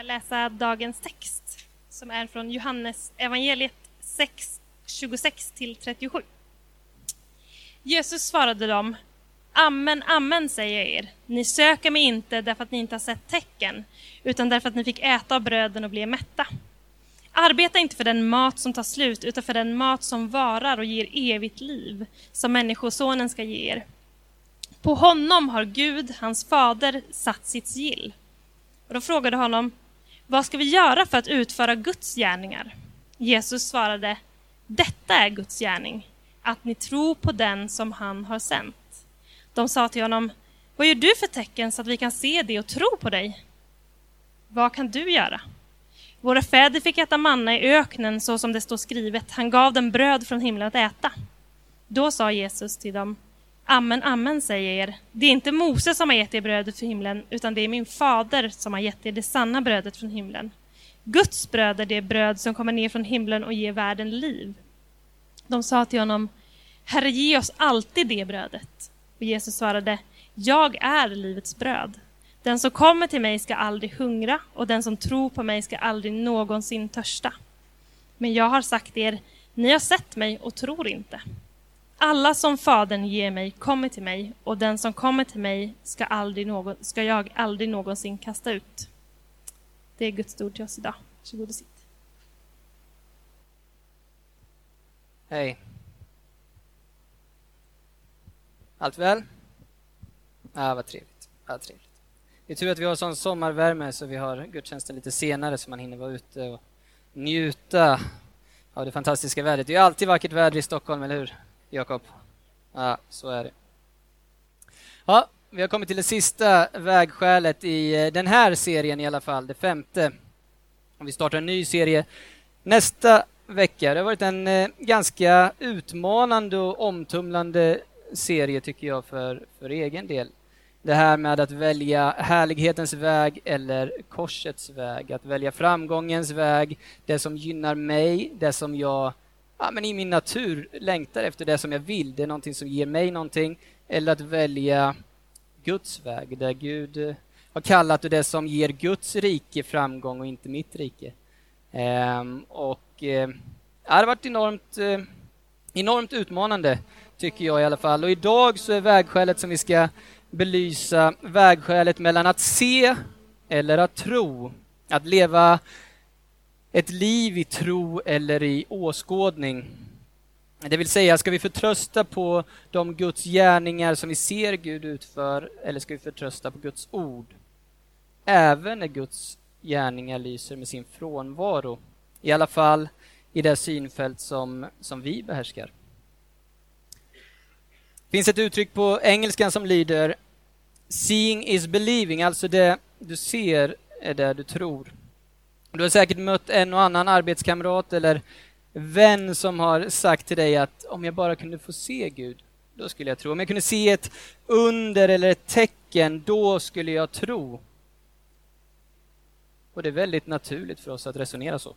jag läsa dagens text som är från Johannes evangeliet 6, 26 till 37. Jesus svarade dem Amen, amen säger jag er. Ni söker mig inte därför att ni inte har sett tecken, utan därför att ni fick äta av bröden och blev mätta. Arbeta inte för den mat som tar slut, utan för den mat som varar och ger evigt liv, som Människosonen ska ge er. På honom har Gud, hans fader, satt sitt sigill. Och då frågade honom, vad ska vi göra för att utföra Guds gärningar? Jesus svarade, detta är Guds gärning, att ni tror på den som han har sänt. De sa till honom, vad gör du för tecken så att vi kan se det och tro på dig? Vad kan du göra? Våra fäder fick äta manna i öknen så som det står skrivet, han gav dem bröd från himlen att äta. Då sa Jesus till dem, Amen, amen säger er, det är inte Mose som har gett er brödet från himlen, utan det är min fader som har gett er det sanna brödet från himlen. Guds bröd är det bröd som kommer ner från himlen och ger världen liv. De sa till honom, Herre, ge oss alltid det brödet. Och Jesus svarade, jag är livets bröd. Den som kommer till mig ska aldrig hungra och den som tror på mig ska aldrig någonsin törsta. Men jag har sagt er, ni har sett mig och tror inte. Alla som Fadern ger mig kommer till mig och den som kommer till mig ska, aldrig någon, ska jag aldrig någonsin kasta ut. Det är Guds ord till oss idag. Varsågod och sitt. Hej. Allt väl? Ja, vad trevligt. Ja, trevligt. Det är tur att vi har sån sommarvärme så vi har gudstjänsten lite senare så man hinner vara ute och njuta av det fantastiska vädret. Det är alltid vackert väder i Stockholm, eller hur Jakob? Ja, så är det. Ja, vi har kommit till det sista vägskälet i eh, den här serien i alla fall, det femte. Vi startar en ny serie nästa vecka. Det har varit en eh, ganska utmanande och omtumlande serie tycker jag för, för egen del. Det här med att välja härlighetens väg eller korsets väg. Att välja framgångens väg, det som gynnar mig, det som jag ja, men i min natur längtar efter, det som jag vill. Det är någonting som ger mig någonting. Eller att välja Guds väg, där Gud eh, har kallat det som ger Guds rike framgång och inte mitt rike. Ehm, och eh, det har varit enormt, eh, enormt utmanande tycker jag i alla fall. Och idag så är vägskälet som vi ska belysa vägskälet mellan att se eller att tro. Att leva ett liv i tro eller i åskådning. Det vill säga, ska vi förtrösta på de Guds gärningar som vi ser Gud utför eller ska vi förtrösta på Guds ord? Även när Guds gärningar lyser med sin frånvaro. I alla fall i det synfält som, som vi behärskar. Det finns ett uttryck på engelskan som lyder Seeing is believing, alltså det du ser är det du tror. Du har säkert mött en och annan arbetskamrat eller vän som har sagt till dig att om jag bara kunde få se Gud, då skulle jag tro. Om jag kunde se ett under eller ett tecken, då skulle jag tro. Och det är väldigt naturligt för oss att resonera så.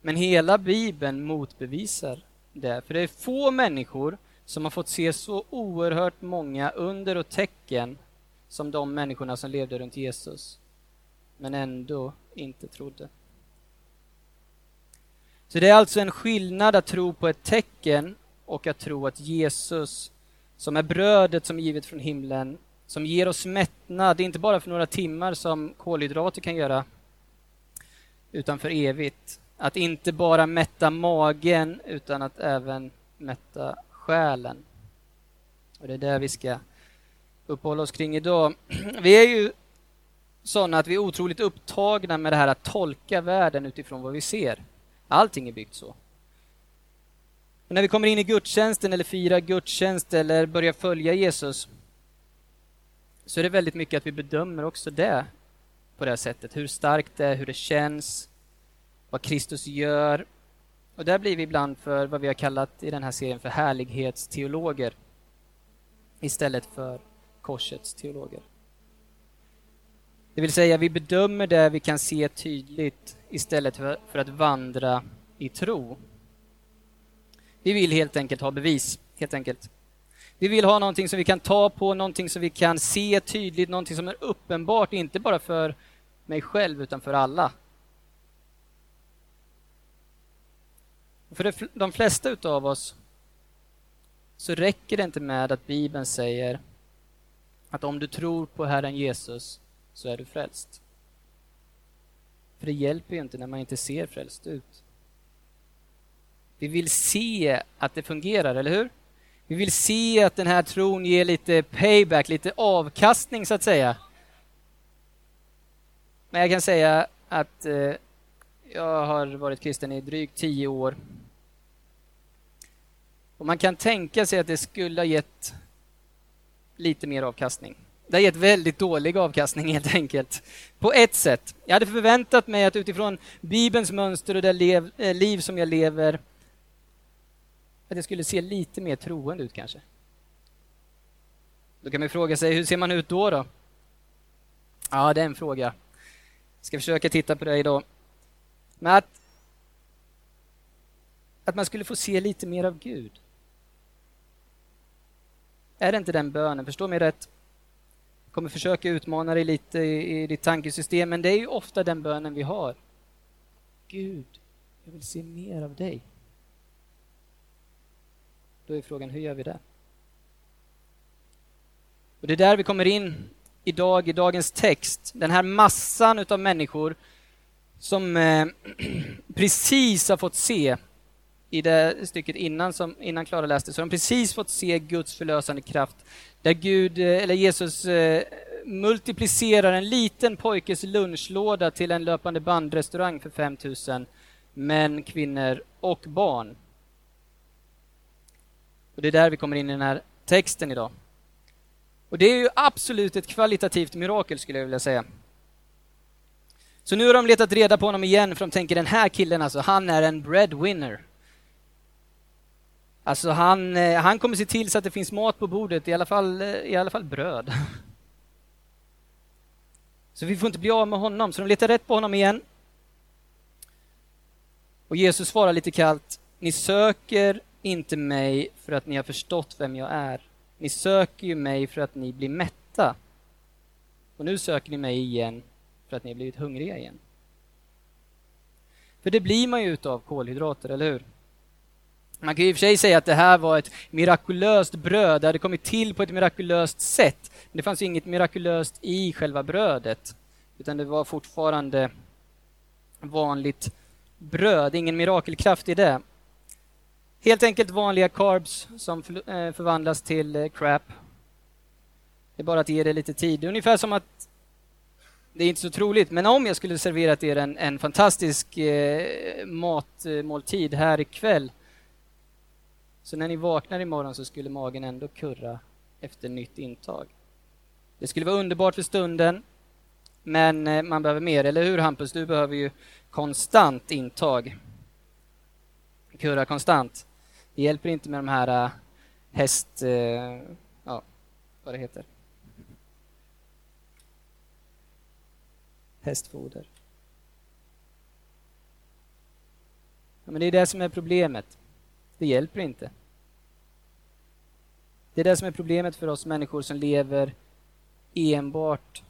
Men hela Bibeln motbevisar det, för det är få människor som har fått se så oerhört många under och tecken som de människorna som levde runt Jesus, men ändå inte trodde. Så det är alltså en skillnad att tro på ett tecken och att tro att Jesus, som är brödet som är givet från himlen, som ger oss mättnad, inte bara för några timmar som kolhydrater kan göra, utan för evigt. Att inte bara mätta magen, utan att även mätta själen. Och det är det vi ska uppehålla oss kring idag. Vi är ju sådana att vi är otroligt upptagna med det här att tolka världen utifrån vad vi ser. Allting är byggt så. Men när vi kommer in i gudstjänsten eller firar gudstjänst eller börjar följa Jesus så är det väldigt mycket att vi bedömer också det på det här sättet. Hur starkt det är, hur det känns, vad Kristus gör och där blir vi ibland för vad vi har kallat i den här serien för härlighetsteologer istället för korsets teologer. Det vill säga, vi bedömer det vi kan se tydligt istället för, för att vandra i tro. Vi vill helt enkelt ha bevis, helt enkelt. Vi vill ha någonting som vi kan ta på, någonting som vi kan se tydligt, någonting som är uppenbart, inte bara för mig själv utan för alla. För de flesta utav oss så räcker det inte med att Bibeln säger att om du tror på Herren Jesus så är du frälst. För det hjälper ju inte när man inte ser frälst ut. Vi vill se att det fungerar, eller hur? Vi vill se att den här tron ger lite payback, lite avkastning så att säga. Men jag kan säga att eh, jag har varit kristen i drygt tio år. Och man kan tänka sig att det skulle ha gett lite mer avkastning. Det har gett väldigt dålig avkastning helt enkelt. På ett sätt. Jag hade förväntat mig att utifrån Bibelns mönster och det lev, eh, liv som jag lever, att jag skulle se lite mer troende ut kanske. Då kan man fråga sig, hur ser man ut då? då? Ja, det är en fråga. Jag ska försöka titta på det idag. Men att, att man skulle få se lite mer av Gud. Är det inte den bönen? Förstå mig rätt. Jag kommer försöka utmana dig lite i, i ditt tankesystem, men det är ju ofta den bönen vi har. Gud, jag vill se mer av dig. Då är frågan, hur gör vi det? Och Det är där vi kommer in idag, i dagens text. Den här massan utav människor som eh, precis har fått se i det stycket innan, som, innan Klara läste, så har de precis fått se Guds förlösande kraft. Där Gud, eh, eller Jesus eh, multiplicerar en liten pojkes lunchlåda till en löpande bandrestaurang för 5000 män, kvinnor och barn. Och Det är där vi kommer in i den här texten idag. Och Det är ju absolut ett kvalitativt mirakel skulle jag vilja säga. Så nu har de letat reda på honom igen för de tänker den här killen alltså, han är en breadwinner. Alltså han, eh, han kommer se till så att det finns mat på bordet, i alla fall, eh, i alla fall bröd. Så vi får inte bli av med honom, så de letar rätt på honom igen. Och Jesus svarar lite kallt, ni söker inte mig för att ni har förstått vem jag är. Ni söker ju mig för att ni blir mätta. Och nu söker ni mig igen för att ni har blivit hungriga igen. För det blir man ju utav kolhydrater, eller hur? Man kan ju i och för sig säga att det här var ett mirakulöst bröd, det hade kommit till på ett mirakulöst sätt. Men det fanns ju inget mirakulöst i själva brödet, utan det var fortfarande vanligt bröd, ingen mirakelkraft i det. Helt enkelt vanliga carbs som eh, förvandlas till eh, crap. Det är bara att ge det lite tid. Det är ungefär som att det är inte så troligt, men om jag skulle serverat er en, en fantastisk eh, matmåltid här ikväll så när ni vaknar imorgon så skulle magen ändå kurra efter nytt intag. Det skulle vara underbart för stunden, men eh, man behöver mer, eller hur Hampus? Du behöver ju konstant intag. Kurra konstant. Det hjälper inte med de här eh, häst... Eh, ja, vad det heter. Hästfoder. Ja, men det är det som är problemet. Det hjälper inte. Det är det som är problemet för oss människor som lever enbart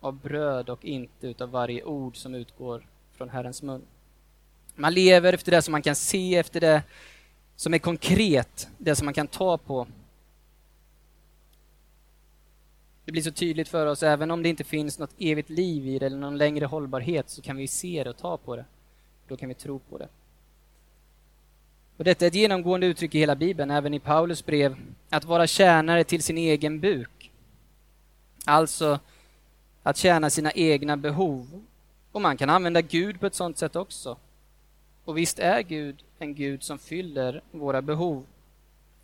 av bröd och inte utav varje ord som utgår från Herrens mun. Man lever efter det som man kan se, efter det som är konkret, det som man kan ta på. Det blir så tydligt för oss, även om det inte finns något evigt liv i det eller någon längre hållbarhet, så kan vi se det och ta på det. Då kan vi tro på det. Och detta är ett genomgående uttryck i hela Bibeln, även i Paulus brev, att vara tjänare till sin egen buk. Alltså att tjäna sina egna behov. Och man kan använda Gud på ett sådant sätt också. Och visst är Gud en Gud som fyller våra behov.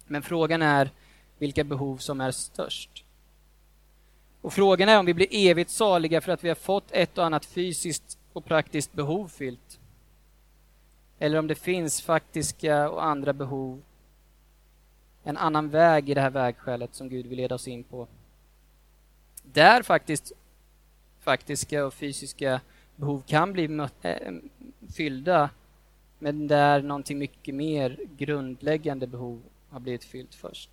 Men frågan är vilka behov som är störst. Och frågan är om vi blir evigt saliga för att vi har fått ett och annat fysiskt och praktiskt behov fyllt eller om det finns faktiska och andra behov. En annan väg i det här vägskälet som Gud vill leda oss in på. Där faktiskt faktiska och fysiska behov kan bli äh, fyllda men där någonting mycket mer grundläggande behov har blivit fyllt först.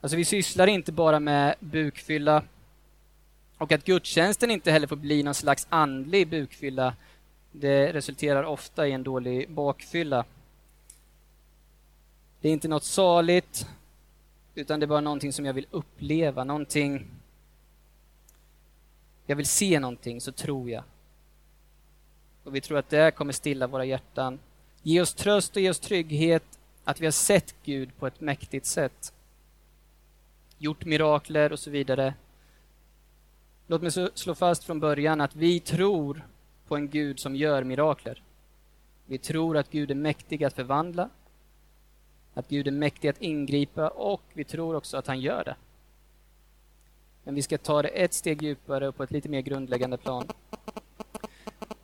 Alltså vi sysslar inte bara med bukfylla Och att gudstjänsten inte heller får bli någon slags andlig bukfylla, det resulterar ofta i en dålig bakfylla. Det är inte något saligt, utan det är bara någonting som jag vill uppleva, någonting jag vill se någonting, så tror jag. Och vi tror att det kommer stilla våra hjärtan. Ge oss tröst och ge oss trygghet att vi har sett Gud på ett mäktigt sätt. Gjort mirakler och så vidare. Låt mig slå fast från början att vi tror på en Gud som gör mirakler. Vi tror att Gud är mäktig att förvandla, att Gud är mäktig att ingripa och vi tror också att han gör det. Men vi ska ta det ett steg djupare och på ett lite mer grundläggande plan.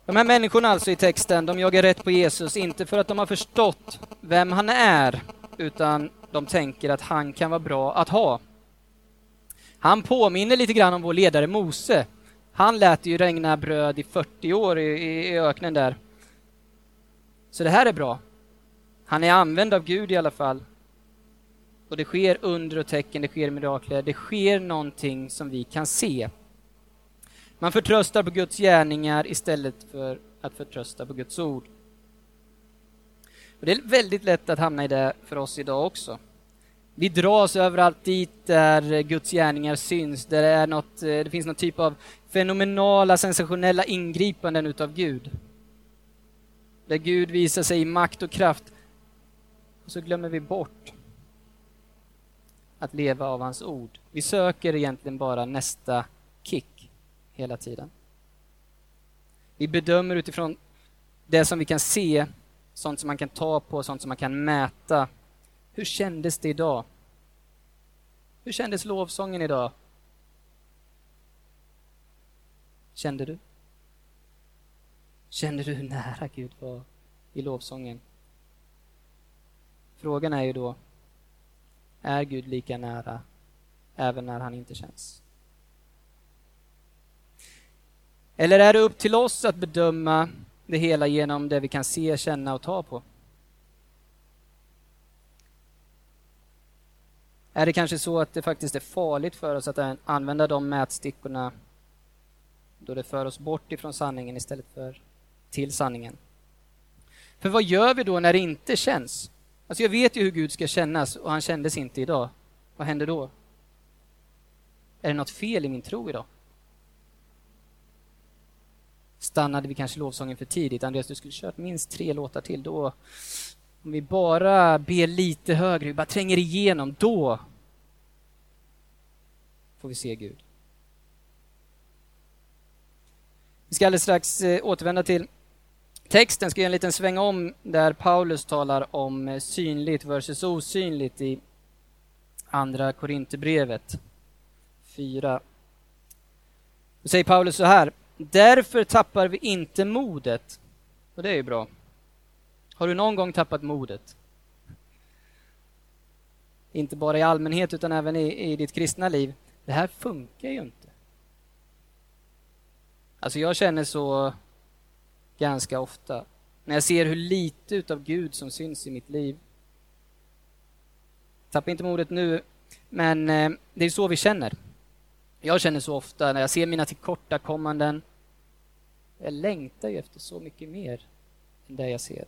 De här människorna alltså i texten, de jagar rätt på Jesus, inte för att de har förstått vem han är, utan de tänker att han kan vara bra att ha. Han påminner lite grann om vår ledare Mose. Han lät ju regna bröd i 40 år i, i öknen där. Så det här är bra. Han är använd av Gud i alla fall. Och det sker under och tecken, det sker mirakler, det sker någonting som vi kan se. Man förtröstar på Guds gärningar istället för att förtrösta på Guds ord. Och det är väldigt lätt att hamna i det för oss idag också. Vi dras överallt dit där Guds gärningar syns, där det, är något, eh, det finns någon typ av fenomenala, sensationella ingripanden utav Gud. Där Gud visar sig i makt och kraft. Och så glömmer vi bort att leva av hans ord. Vi söker egentligen bara nästa kick hela tiden. Vi bedömer utifrån det som vi kan se, sånt som man kan ta på, sånt som man kan mäta. Hur kändes det idag? Hur kändes lovsången idag? Kände du? Kände du hur nära Gud var i lovsången? Frågan är ju då, är Gud lika nära även när han inte känns? Eller är det upp till oss att bedöma det hela genom det vi kan se, känna och ta på? Är det kanske så att det faktiskt är farligt för oss att använda de mätstickorna då det för oss bort ifrån sanningen istället för till sanningen? För vad gör vi då när det inte känns? Alltså jag vet ju hur Gud ska kännas och han kändes inte idag. Vad händer då? Är det något fel i min tro idag? Stannade vi kanske lovsången för tidigt? Andreas, du skulle kört minst tre låtar till. Då, om vi bara ber lite högre, vi bara tränger igenom, då får vi se Gud. Vi ska alldeles strax eh, återvända till texten ska göra en liten sväng om där Paulus talar om eh, synligt versus osynligt i Andra Korinthierbrevet 4. Då säger Paulus så här. Därför tappar vi inte modet. Och det är ju bra. Har du någon gång tappat modet? Inte bara i allmänhet utan även i, i ditt kristna liv. Det här funkar ju inte. Alltså jag känner så ganska ofta. När jag ser hur lite utav Gud som syns i mitt liv. Tappa inte modet nu, men eh, det är så vi känner. Jag känner så ofta när jag ser mina tillkortakommanden. Jag längtar ju efter så mycket mer än det jag ser.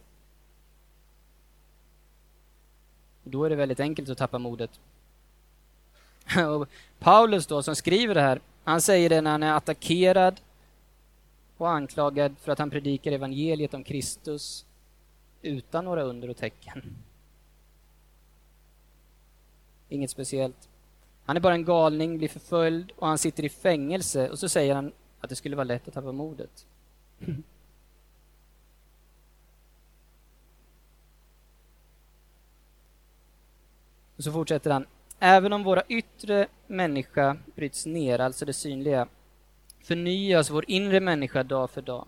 Och då är det väldigt enkelt att tappa modet. Och Paulus då, som skriver det här, han säger det när han är attackerad och anklagad för att han predikar evangeliet om Kristus utan några under och tecken. Inget speciellt. Han är bara en galning, blir förföljd och han sitter i fängelse och så säger han att det skulle vara lätt att tappa modet. Och så fortsätter han. Även om våra yttre människa bryts ner, alltså det synliga, förnyas vår inre människa dag för dag.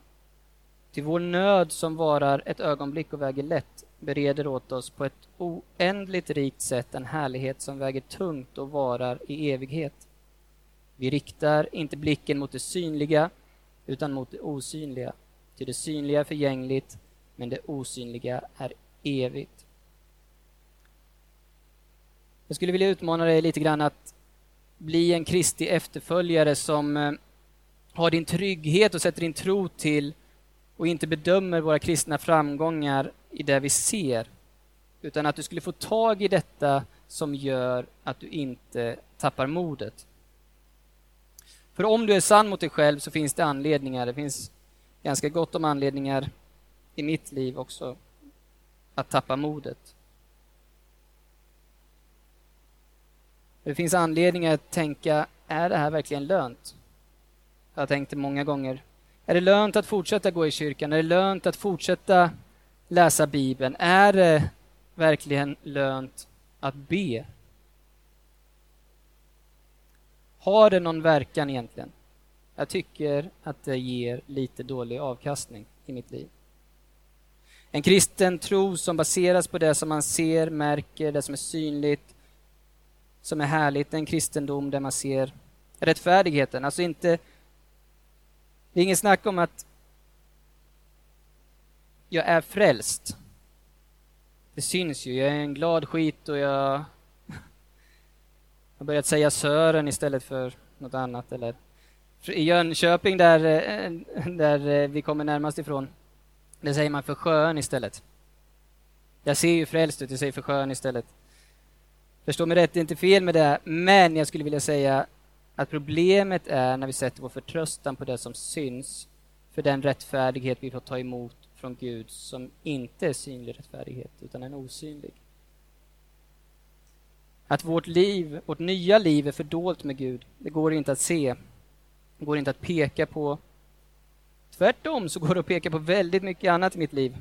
Till vår nöd som varar ett ögonblick och väger lätt bereder åt oss på ett oändligt rikt sätt en härlighet som väger tungt och varar i evighet. Vi riktar inte blicken mot det synliga utan mot det osynliga. Till det synliga är förgängligt, men det osynliga är evigt. Jag skulle vilja utmana dig lite grann att bli en Kristi efterföljare som eh, har din trygghet och sätter din tro till och inte bedömer våra kristna framgångar i det vi ser, utan att du skulle få tag i detta som gör att du inte tappar modet. För om du är sann mot dig själv så finns det anledningar, det finns ganska gott om anledningar i mitt liv också, att tappa modet. Det finns anledning att tänka, är det här verkligen lönt? Jag har tänkt det många gånger. Är det lönt att fortsätta gå i kyrkan? Är det lönt att fortsätta läsa Bibeln? Är det verkligen lönt att be? Har det någon verkan egentligen? Jag tycker att det ger lite dålig avkastning i mitt liv. En kristen tro som baseras på det som man ser, märker, det som är synligt, som är härligt. En kristendom där man ser rättfärdigheten. Alltså inte... Det är ingen snack om att jag är frälst. Det syns ju. Jag är en glad skit och jag har börjat säga Sören istället för något annat. Eller I Jönköping, där, eh, där eh, vi kommer närmast ifrån, där säger man för sjön istället. Jag ser ju frälst ut, jag säger för sjön istället. Förstå mig rätt, det är inte fel med det, men jag skulle vilja säga att problemet är när vi sätter vår förtröstan på det som syns, för den rättfärdighet vi får ta emot från Gud som inte är synlig rättfärdighet, utan en osynlig. Att vårt liv, vårt nya liv är fördolt med Gud, det går inte att se, det går inte att peka på. Tvärtom så går det att peka på väldigt mycket annat i mitt liv.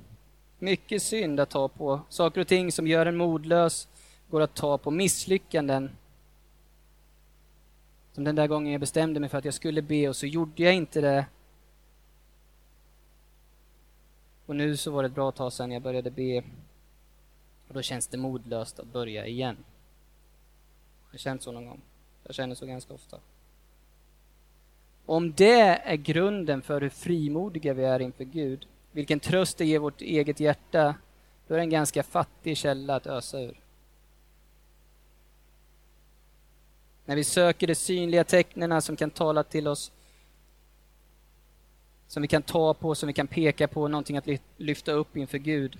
Mycket synd att ta på, saker och ting som gör en modlös, går att ta på misslyckanden. Som den där gången jag bestämde mig för att jag skulle be och så gjorde jag inte det. Och nu så var det ett bra tag sedan jag började be. Och då känns det modlöst att börja igen. Jag Har känt så någon gång? Jag känner så ganska ofta. Om det är grunden för hur frimodiga vi är inför Gud, vilken tröst det ger vårt eget hjärta, då är det en ganska fattig källa att ösa ur. När vi söker de synliga tecknen som kan tala till oss, som vi kan ta på, som vi kan peka på, någonting att lyfta upp inför Gud.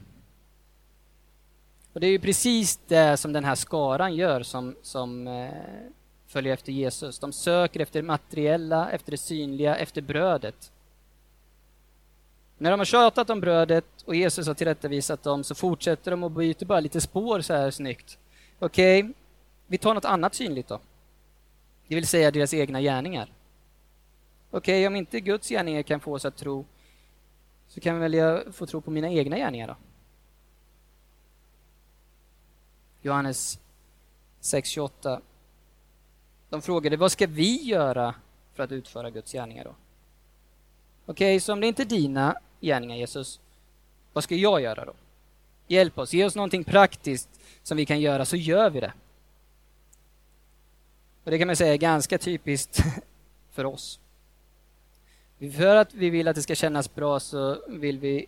Och Det är ju precis det som den här skaran gör som, som eh, följer efter Jesus. De söker efter det materiella, efter det synliga, efter brödet. När de har tjatat om brödet och Jesus har tillrättavisat dem så fortsätter de och byter bara lite spår så här snyggt. Okej, okay, vi tar något annat synligt då det vill säga deras egna gärningar. Okej, okay, om inte Guds gärningar kan få oss att tro, så kan väl jag få tro på mina egna gärningar då. Johannes 6.28. De frågade, vad ska vi göra för att utföra Guds gärningar då? Okej, okay, så om det inte är dina gärningar, Jesus, vad ska jag göra då? Hjälp oss, ge oss någonting praktiskt som vi kan göra, så gör vi det. Och det kan man säga är ganska typiskt för oss. För att vi vill att det ska kännas bra så vill vi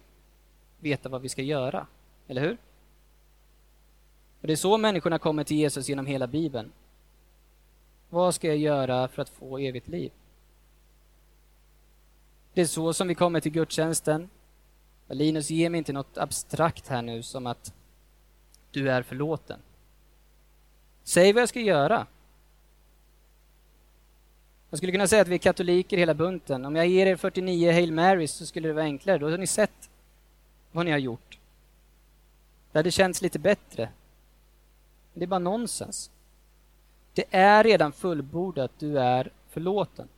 veta vad vi ska göra, eller hur? Och Det är så människorna kommer till Jesus genom hela Bibeln. Vad ska jag göra för att få evigt liv? Det är så som vi kommer till gudstjänsten. Linus, ge mig inte något abstrakt här nu som att du är förlåten. Säg vad jag ska göra. Jag skulle kunna säga att vi är katoliker hela bunten. Om jag ger er 49 Hail Marys så skulle det vara enklare. Då har ni sett vad ni har gjort. Det hade känts lite bättre. Det är bara nonsens. Det är redan fullbordat, du är förlåten.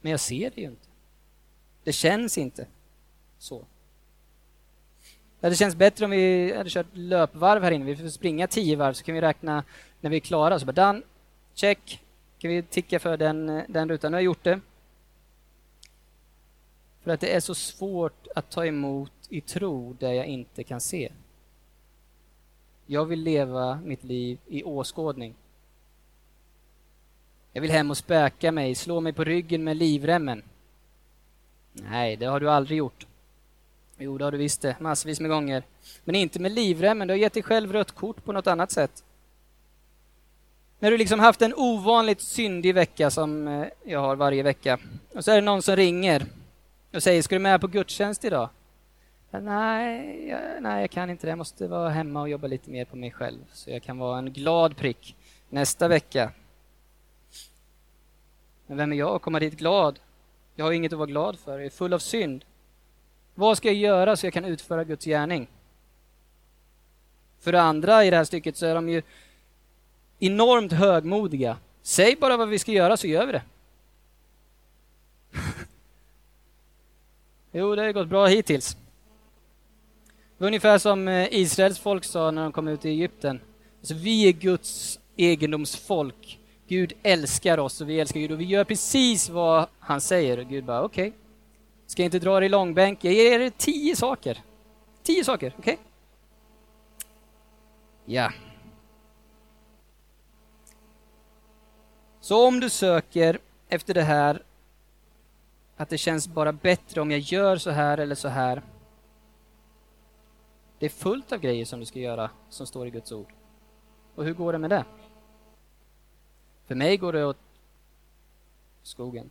Men jag ser det ju inte. Det känns inte så. Det hade känts bättre om vi hade kört löpvarv här inne. Vi får springa tio varv så kan vi räkna när vi är klara. Så bara, done, check, kan vi ticka för den, den rutan. Nu har jag gjort det. För att det är så svårt att ta emot i tro där jag inte kan se. Jag vill leva mitt liv i åskådning. Jag vill hem och späka mig, slå mig på ryggen med livremmen. Nej, det har du aldrig gjort. Jo, det har du visst det, massvis med gånger. Men inte med livremmen, du har gett dig själv rött kort på något annat sätt. När du liksom haft en ovanligt syndig vecka som eh, jag har varje vecka. Och så är det någon som ringer och säger, ska du med på gudstjänst idag? Nej, jag, nej, jag kan inte det. Jag måste vara hemma och jobba lite mer på mig själv så jag kan vara en glad prick nästa vecka. Men vem är jag att komma dit glad? Jag har inget att vara glad för. Jag är full av synd. Vad ska jag göra så jag kan utföra Guds gärning? För det andra i det här stycket så är de ju enormt högmodiga. Säg bara vad vi ska göra så gör vi det. jo, det har gått bra hittills. Det var ungefär som eh, Israels folk sa när de kom ut i Egypten. Alltså, vi är Guds egendomsfolk. Gud älskar oss och vi älskar Gud och vi gör precis vad han säger. Och Gud bara okej, okay. ska inte dra er i långbänk. Jag ger er tio saker. Tio saker, okej? Okay? Ja. Så om du söker efter det här, att det känns bara bättre om jag gör så här eller så här. Det är fullt av grejer som du ska göra som står i Guds ord. Och hur går det med det? För mig går det åt skogen.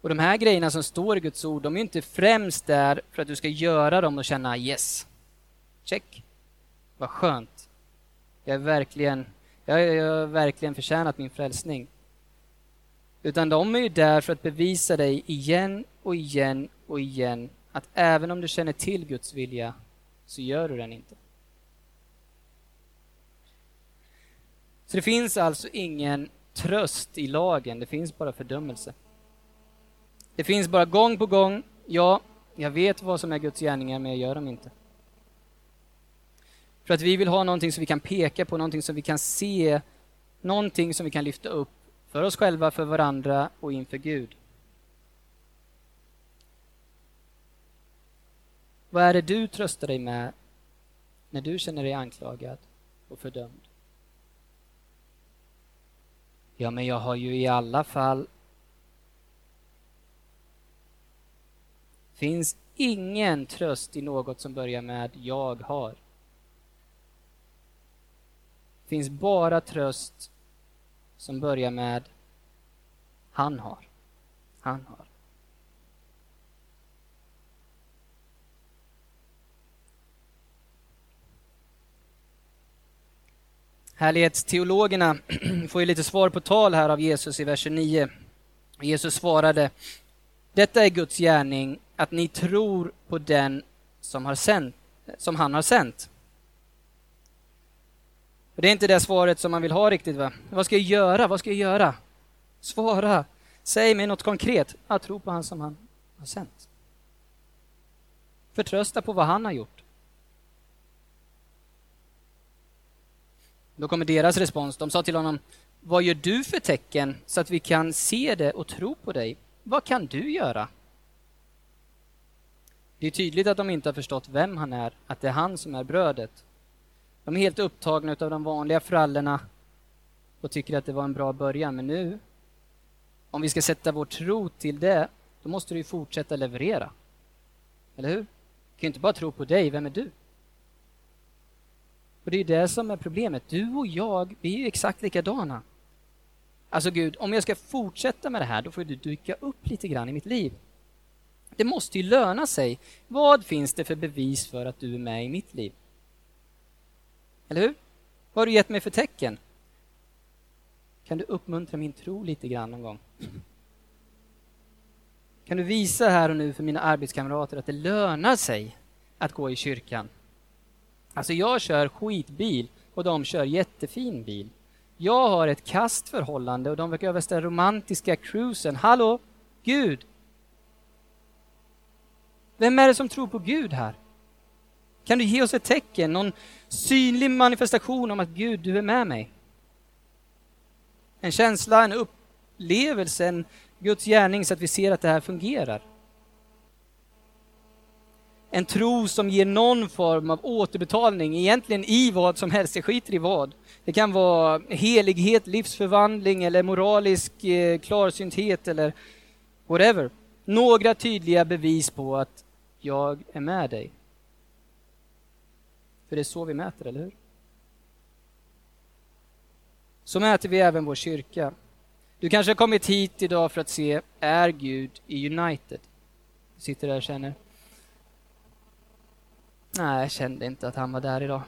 Och de här grejerna som står i Guds ord, de är inte främst där för att du ska göra dem och känna yes, check, vad skönt. Jag är verkligen, jag har verkligen förtjänat min frälsning. Utan de är ju där för att bevisa dig igen och igen och igen att även om du känner till Guds vilja så gör du den inte. Så det finns alltså ingen tröst i lagen, det finns bara fördömelse. Det finns bara gång på gång, ja, jag vet vad som är Guds gärningar, men jag gör dem inte. För att vi vill ha någonting som vi kan peka på, någonting som vi kan se, någonting som vi kan lyfta upp för oss själva, för varandra och inför Gud. Vad är det du tröstar dig med när du känner dig anklagad och fördömd? Ja, men jag har ju i alla fall... finns ingen tröst i något som börjar med jag har finns bara tröst som börjar med han har. Han har. Härlighetsteologerna får ju lite svar på tal här av Jesus i vers 29. Jesus svarade Detta är Guds gärning, att ni tror på den som, har sänd, som han har sänt det är inte det svaret som man vill ha riktigt. va? Vad ska jag göra? Vad ska jag göra? Svara! Säg mig något konkret. Jag tror på han som han har sänt. Förtrösta på vad han har gjort. Då kommer deras respons. De sa till honom, vad gör du för tecken så att vi kan se det och tro på dig? Vad kan du göra? Det är tydligt att de inte har förstått vem han är, att det är han som är brödet. De är helt upptagna av de vanliga frallorna och tycker att det var en bra början, men nu, om vi ska sätta vår tro till det, då måste du ju fortsätta leverera. Eller hur? Du kan ju inte bara tro på dig, vem är du? Och det är det som är problemet. Du och jag, vi är ju exakt likadana. Alltså Gud, om jag ska fortsätta med det här, då får du dyka upp lite grann i mitt liv. Det måste ju löna sig. Vad finns det för bevis för att du är med i mitt liv? Eller hur? Vad har du gett mig för tecken? Kan du uppmuntra min tro lite grann någon gång? Kan du visa här och nu för mina arbetskamrater att det lönar sig att gå i kyrkan? Alltså jag kör skitbil och de kör jättefin bil. Jag har ett kastförhållande och de verkar över den romantiska cruisen. Hallå, Gud! Vem är det som tror på Gud här? Kan du ge oss ett tecken, någon synlig manifestation om att Gud, du är med mig? En känsla, en upplevelse, en Guds gärning så att vi ser att det här fungerar en tro som ger någon form av återbetalning, egentligen i vad som helst, jag skiter i vad. Det kan vara helighet, livsförvandling eller moralisk eh, klarsynthet eller whatever. Några tydliga bevis på att jag är med dig. För det är så vi mäter, eller hur? Så mäter vi även vår kyrka. Du kanske har kommit hit idag för att se, är Gud i United? Du sitter där och känner, nej, jag kände inte att han var där idag.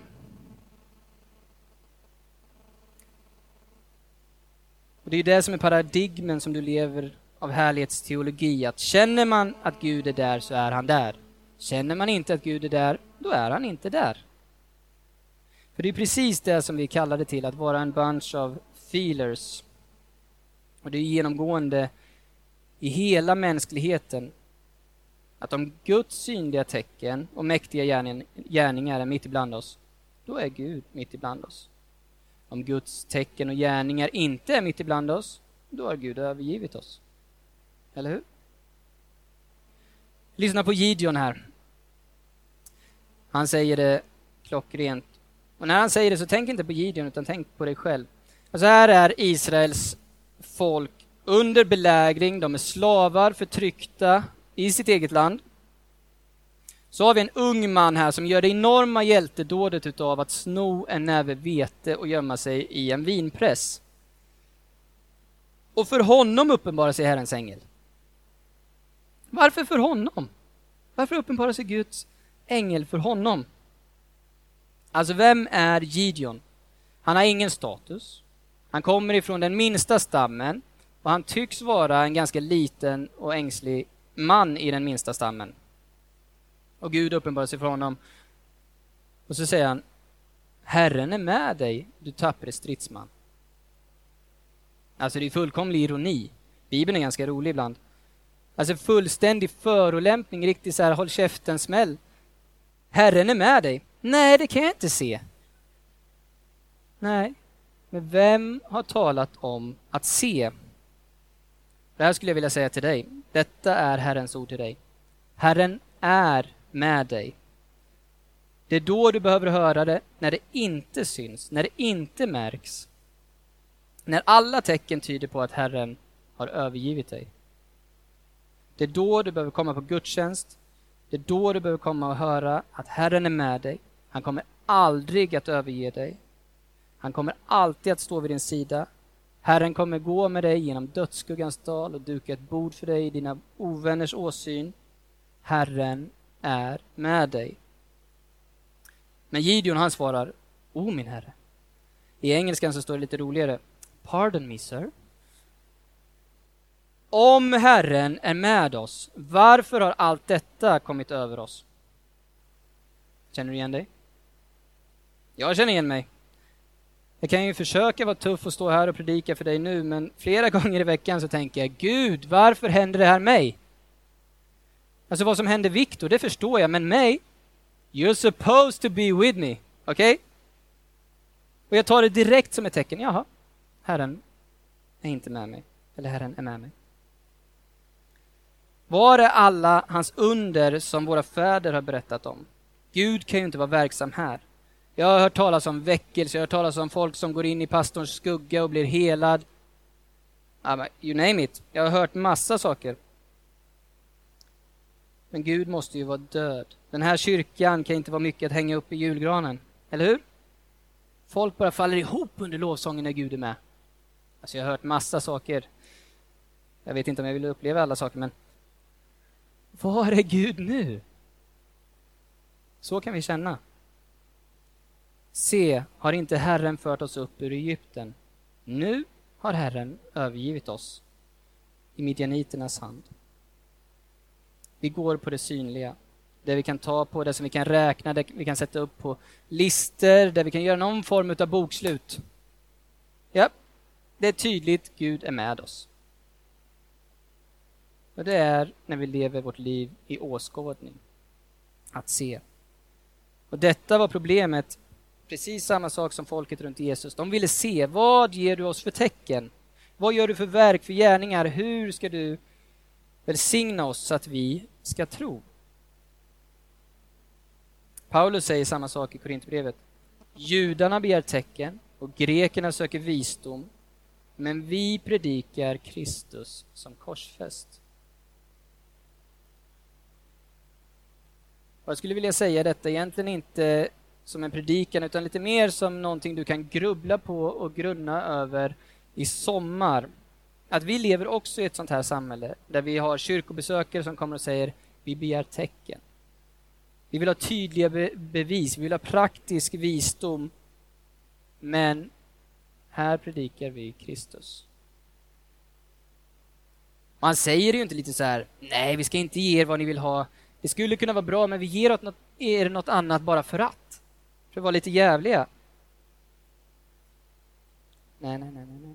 Och Det är det som är paradigmen som du lever av härlighetsteologi, att känner man att Gud är där så är han där. Känner man inte att Gud är där, då är han inte där. För det är precis det som vi kallar det till, att vara en bunch of feelers. Och det är genomgående i hela mänskligheten att om Guds synliga tecken och mäktiga gärningar är mitt ibland oss, då är Gud mitt ibland oss. Om Guds tecken och gärningar inte är mitt ibland oss, då har Gud övergivit oss. Eller hur? Lyssna på Gideon här. Han säger det klockrent. Och när han säger det så tänk inte på Gideon utan tänk på dig själv. Alltså här är Israels folk under belägring, de är slavar, förtryckta i sitt eget land. Så har vi en ung man här som gör det enorma hjältedådet utav att sno en näve vete och gömma sig i en vinpress. Och för honom uppenbarar sig Herrens ängel. Varför för honom? Varför uppenbarar sig Guds ängel för honom? Alltså, vem är Gideon? Han har ingen status. Han kommer ifrån den minsta stammen och han tycks vara en ganska liten och ängslig man i den minsta stammen. Och Gud uppenbarar sig för honom. Och så säger han, Herren är med dig, du tappre stridsman. Alltså det är fullkomlig ironi. Bibeln är ganska rolig ibland. Alltså fullständig förolämpning, riktigt så här håll käften-smäll. Herren är med dig. Nej, det kan jag inte se. Nej, men vem har talat om att se? Det här skulle jag vilja säga till dig. Detta är Herrens ord till dig. Herren är med dig. Det är då du behöver höra det, när det inte syns, när det inte märks. När alla tecken tyder på att Herren har övergivit dig. Det är då du behöver komma på gudstjänst. Det är då du behöver komma och höra att Herren är med dig. Han kommer aldrig att överge dig. Han kommer alltid att stå vid din sida. Herren kommer gå med dig genom dödsskuggans dal och duka ett bord för dig i dina ovänners åsyn. Herren är med dig. Men Gideon han svarar, O min herre. I engelskan så står det lite roligare, Pardon me sir. Om Herren är med oss, varför har allt detta kommit över oss? Känner du igen dig? Jag känner igen mig. Jag kan ju försöka vara tuff och stå här och predika för dig nu, men flera gånger i veckan så tänker jag, Gud, varför händer det här mig? Alltså vad som händer Viktor, det förstår jag, men mig? You're supposed to be with me, okej? Okay? Och jag tar det direkt som ett tecken, jaha, Herren är inte med mig, eller Herren är med mig. Var är alla hans under som våra fäder har berättat om? Gud kan ju inte vara verksam här. Jag har hört talas om väckelse, jag har hört talas om folk som går in i pastorns skugga och blir helad. You name it. Jag har hört massa saker. Men Gud måste ju vara död. Den här kyrkan kan inte vara mycket att hänga upp i julgranen, eller hur? Folk bara faller ihop under lovsången när Gud är med. Alltså jag har hört massa saker. Jag vet inte om jag vill uppleva alla saker, men var är Gud nu? Så kan vi känna. Se, har inte Herren fört oss upp ur Egypten? Nu har Herren övergivit oss i midjaniternas hand. Vi går på det synliga, det vi kan ta på, det som vi kan räkna, det vi kan sätta upp på lister, där vi kan göra någon form av bokslut. Ja, det är tydligt, Gud är med oss. Och det är när vi lever vårt liv i åskådning. Att se. Och detta var problemet, precis samma sak som folket runt Jesus. De ville se, vad ger du oss för tecken? Vad gör du för verk, för gärningar? Hur ska du välsigna oss så att vi ska tro? Paulus säger samma sak i Korintbrevet. Judarna begär tecken och grekerna söker visdom, men vi predikar Kristus som korsfäst. Och jag skulle vilja säga detta egentligen inte som en predikan utan lite mer som någonting du kan grubbla på och grunna över i sommar. Att vi lever också i ett sånt här samhälle där vi har kyrkobesökare som kommer och säger vi begär tecken. Vi vill ha tydliga be bevis, vi vill ha praktisk visdom. Men här predikar vi Kristus. Man säger ju inte lite så här, nej vi ska inte ge er vad ni vill ha. Det skulle kunna vara bra men vi ger något, er något annat bara för att. För att vara lite jävliga. Nej, nej, nej, nej, nej.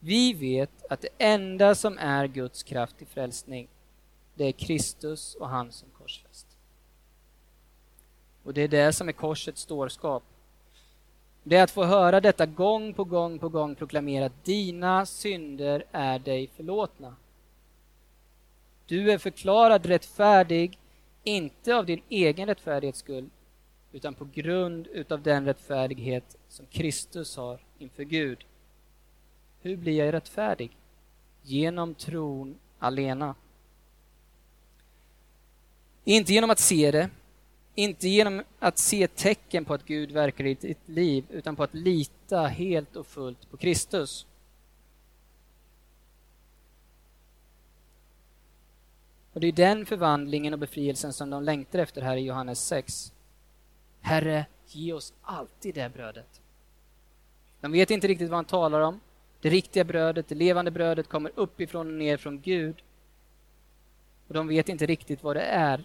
Vi vet att det enda som är Guds kraft till frälsning, det är Kristus och han som korsfäst. Och det är det som är korsets dårskap. Det är att få höra detta gång på gång på gång proklamera att dina synder är dig förlåtna. Du är förklarad rättfärdig, inte av din egen rättfärdighets skull, utan på grund utav den rättfärdighet som Kristus har inför Gud. Hur blir jag rättfärdig? Genom tron alena. Inte genom att se det, inte genom att se tecken på att Gud verkar i ditt liv, utan på att lita helt och fullt på Kristus. Och det är den förvandlingen och befrielsen som de längtar efter här i Johannes 6. Herre, ge oss alltid det brödet. De vet inte riktigt vad han talar om. Det riktiga brödet, det levande brödet kommer uppifrån och ner från Gud. Och de vet inte riktigt vad det är.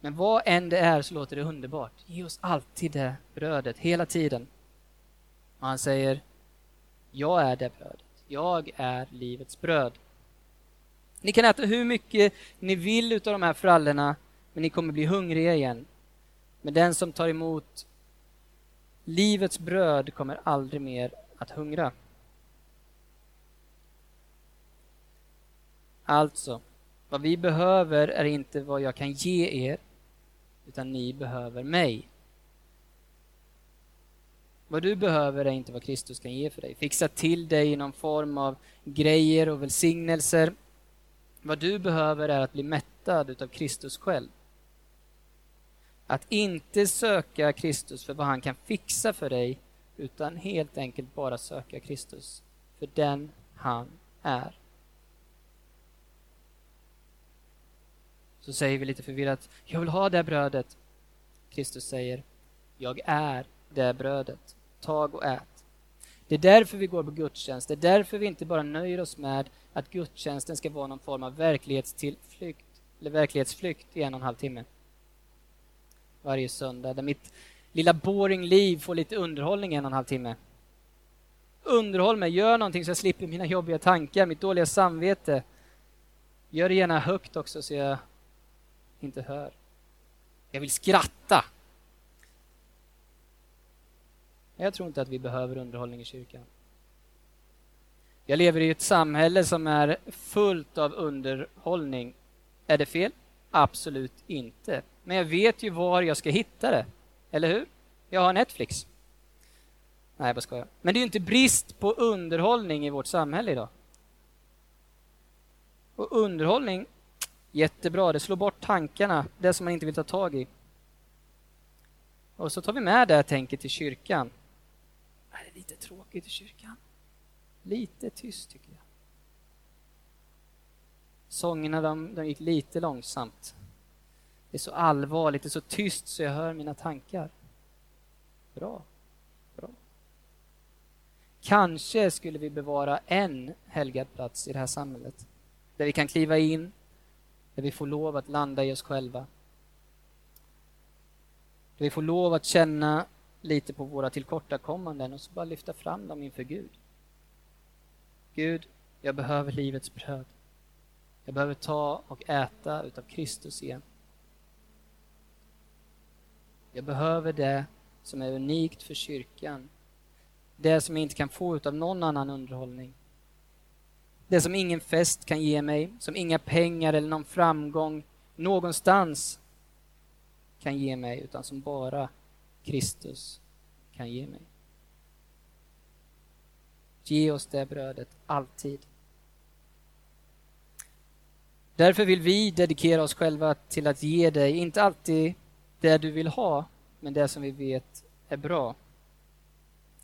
Men vad än det är så låter det underbart. Ge oss alltid det brödet, hela tiden. Och han säger, jag är det brödet. Jag är livets bröd. Ni kan äta hur mycket ni vill utav de här frallorna, men ni kommer bli hungriga igen. Men den som tar emot livets bröd kommer aldrig mer att hungra. Alltså, vad vi behöver är inte vad jag kan ge er, utan ni behöver mig. Vad du behöver är inte vad Kristus kan ge för dig. Fixa till dig i någon form av grejer och välsignelser. Vad du behöver är att bli mättad utav Kristus själv. Att inte söka Kristus för vad han kan fixa för dig, utan helt enkelt bara söka Kristus för den han är. Så säger vi lite förvirrat, jag vill ha det brödet. Kristus säger, jag är det brödet. Tag och ät. Det är därför vi går på gudstjänst. Det är därför vi inte bara nöjer oss med att gudstjänsten ska vara någon form av verklighetstillflykt, eller verklighetsflykt i en och en halv timme varje söndag där mitt lilla boring liv får lite underhållning en och en halv timme. Underhåll mig, gör någonting så jag slipper mina jobbiga tankar, mitt dåliga samvete. Gör det gärna högt också så jag inte hör. Jag vill skratta. Jag tror inte att vi behöver underhållning i kyrkan. Jag lever i ett samhälle som är fullt av underhållning. Är det fel? Absolut inte. Men jag vet ju var jag ska hitta det. Eller hur? Jag har Netflix. Nej, jag bara skojar. Men det är ju inte brist på underhållning i vårt samhälle idag. Och underhållning, jättebra. Det slår bort tankarna, det som man inte vill ta tag i. Och så tar vi med det här tänket till kyrkan. Är det lite tråkigt i kyrkan? Lite tyst tycker jag. Sångerna de, de gick lite långsamt. Det är så allvarligt, det är så tyst så jag hör mina tankar. Bra. Bra. Kanske skulle vi bevara en helgad plats i det här samhället. Där vi kan kliva in, där vi får lov att landa i oss själva. Där vi får lov att känna lite på våra tillkortakommanden och så bara lyfta fram dem inför Gud. Gud, jag behöver livets bröd. Jag behöver ta och äta utav Kristus igen. Jag behöver det som är unikt för kyrkan. Det som jag inte kan få av någon annan underhållning. Det som ingen fest kan ge mig, som inga pengar eller någon framgång någonstans kan ge mig, utan som bara Kristus kan ge mig. Ge oss det brödet alltid. Därför vill vi dedikera oss själva till att ge dig, inte alltid det du vill ha, men det som vi vet är bra.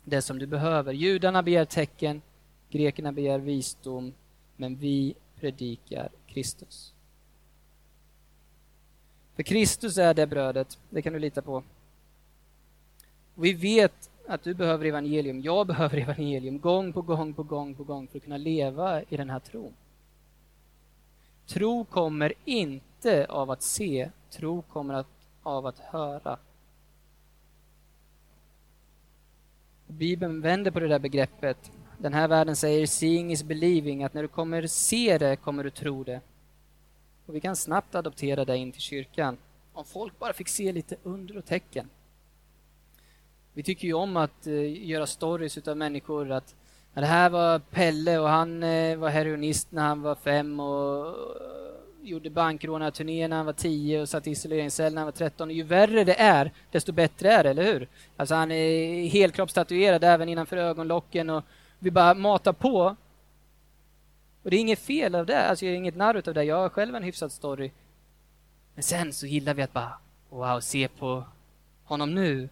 Det som du behöver. Judarna begär tecken, grekerna begär visdom, men vi predikar Kristus. För Kristus är det brödet, det kan du lita på. Vi vet att du behöver evangelium, jag behöver evangelium gång på gång på gång på gång för att kunna leva i den här tron. Tro kommer inte av att se, tro kommer av att höra. Bibeln vänder på det där begreppet. Den här världen säger seeing is believing, att när du kommer se det kommer du tro det. Och vi kan snabbt adoptera det in till kyrkan. Om folk bara fick se lite under och tecken. Vi tycker ju om att eh, göra stories utav människor att det här var Pelle och han eh, var heroinist när han var fem och eh, gjorde bankrånarturné när han var tio och satt i isoleringscell när han var tretton. Ju värre det är, desto bättre är det, eller hur? Alltså han är helkroppstatuerad även innanför ögonlocken och vi bara matar på. Och det är inget fel av det, alltså jag är inget narr av det. Jag har själv en hyfsad story. Men sen så gillar vi att bara, wow, se på honom nu.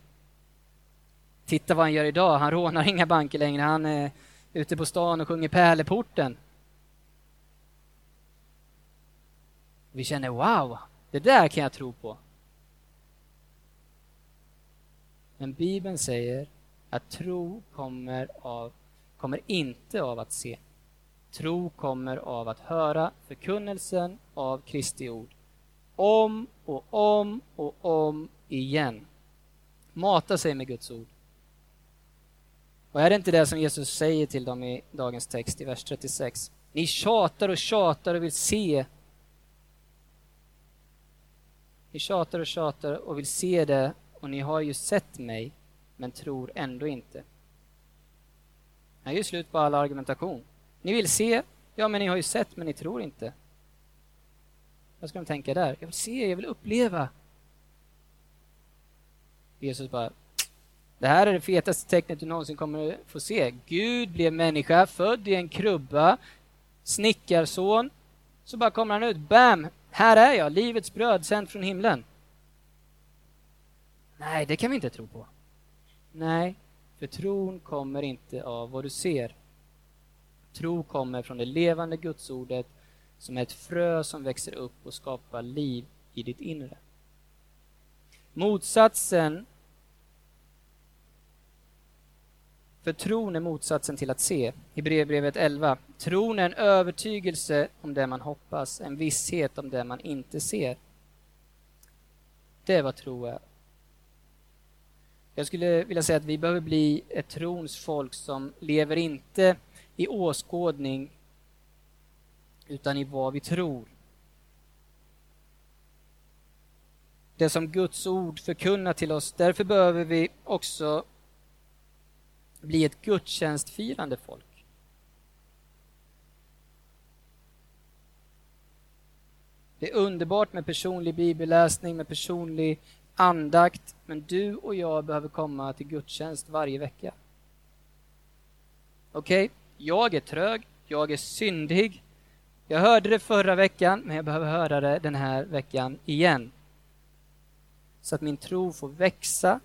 Titta vad han gör idag. Han rånar inga banker längre. Han är ute på stan och sjunger Pärleporten. Vi känner wow, det där kan jag tro på. Men Bibeln säger att tro kommer, av, kommer inte av att se. Tro kommer av att höra förkunnelsen av Kristi ord. Om och om och om igen. Mata sig med Guds ord. Och är det inte det som Jesus säger till dem i dagens text i vers 36? Ni tjatar och tjatar och vill se. Ni tjatar och tjatar och vill se det och ni har ju sett mig men tror ändå inte. Det är ju slut på all argumentation. Ni vill se, ja men ni har ju sett men ni tror inte. Vad ska de tänka där? Jag vill se, jag vill uppleva. Jesus bara, det här är det fetaste tecknet du någonsin kommer få se. Gud blev människa, född i en krubba, snickarson. Så bara kommer han ut, bam! Här är jag, livets bröd sänt från himlen. Nej, det kan vi inte tro på. Nej, för tron kommer inte av vad du ser. Tro kommer från det levande gudsordet som är ett frö som växer upp och skapar liv i ditt inre. Motsatsen för tron är motsatsen till att se. I brevbrevet 11. Tron är en övertygelse om det man hoppas, en visshet om det man inte ser. Det är vad tro är. Jag skulle vilja säga att vi behöver bli ett trons folk som lever inte i åskådning utan i vad vi tror. Det som Guds ord förkunnar till oss. Därför behöver vi också bli ett gudstjänstfirande folk. Det är underbart med personlig bibelläsning, med personlig andakt, men du och jag behöver komma till gudstjänst varje vecka. Okej, okay? jag är trög, jag är syndig. Jag hörde det förra veckan, men jag behöver höra det den här veckan igen. Så att min tro får växa.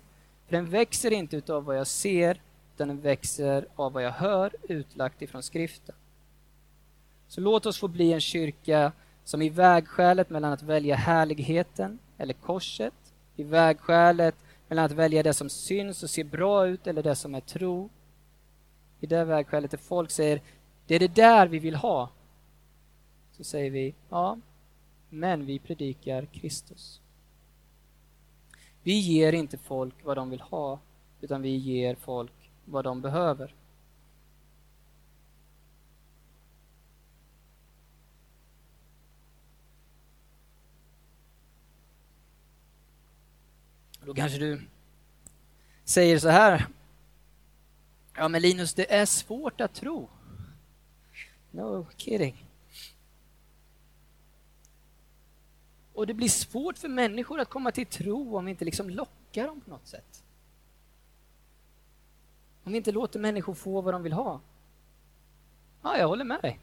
För den växer inte utav vad jag ser, utan den växer av vad jag hör utlagt ifrån skriften. Så låt oss få bli en kyrka som i vägskälet mellan att välja härligheten eller korset, i vägskälet mellan att välja det som syns och ser bra ut eller det som är tro, i det vägskälet där folk säger det är det där vi vill ha, så säger vi ja, men vi predikar Kristus. Vi ger inte folk vad de vill ha, utan vi ger folk vad de behöver. Då kanske du säger så här. Ja, men Linus, det är svårt att tro. No kidding. Och det blir svårt för människor att komma till tro om vi inte liksom lockar dem på något sätt. Om vi inte låter människor få vad de vill ha. Ja, jag håller med dig.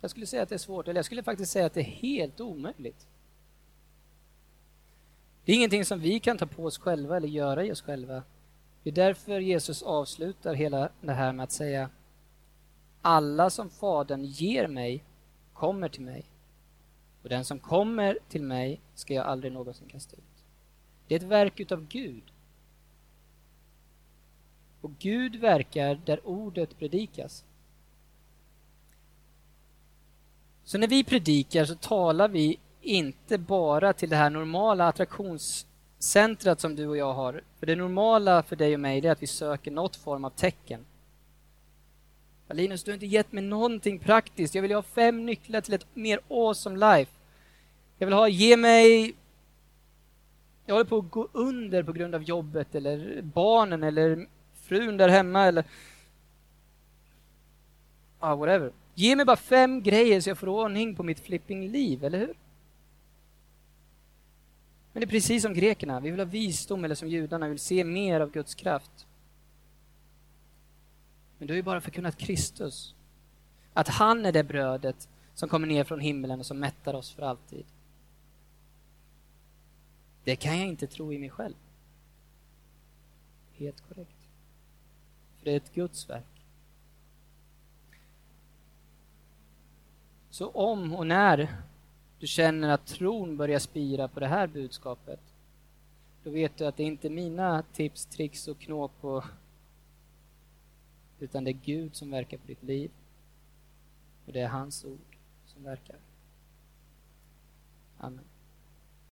Jag skulle säga att det är svårt, eller jag skulle faktiskt säga att det är helt omöjligt. Det är ingenting som vi kan ta på oss själva eller göra i oss själva. Det är därför Jesus avslutar hela det här med att säga Alla som Fadern ger mig kommer till mig och den som kommer till mig ska jag aldrig någonsin kasta ut. Det är ett verk utav Gud. Och Gud verkar där ordet predikas. Så när vi predikar så talar vi inte bara till det här normala attraktionscentrat som du och jag har. För det normala för dig och mig är att vi söker något form av tecken. Linus, du har inte gett mig någonting praktiskt. Jag vill ha fem nycklar till ett mer awesome life. Jag vill ha, ge mig... Jag håller på att gå under på grund av jobbet eller barnen eller frun där hemma eller... Ah, whatever. Ge mig bara fem grejer så jag får ordning på mitt flipping liv, eller hur? Men det är precis som grekerna, vi vill ha visdom eller som judarna, vi vill se mer av Guds kraft. Men du har ju bara förkunnat Kristus. Att han är det brödet som kommer ner från himlen och som mättar oss för alltid. Det kan jag inte tro i mig själv. Helt korrekt. För det är ett Guds verk. Så om och när du känner att tron börjar spira på det här budskapet, då vet du att det inte är mina tips, tricks och knåp och utan det är Gud som verkar på ditt liv. Och det är hans ord som verkar. Amen.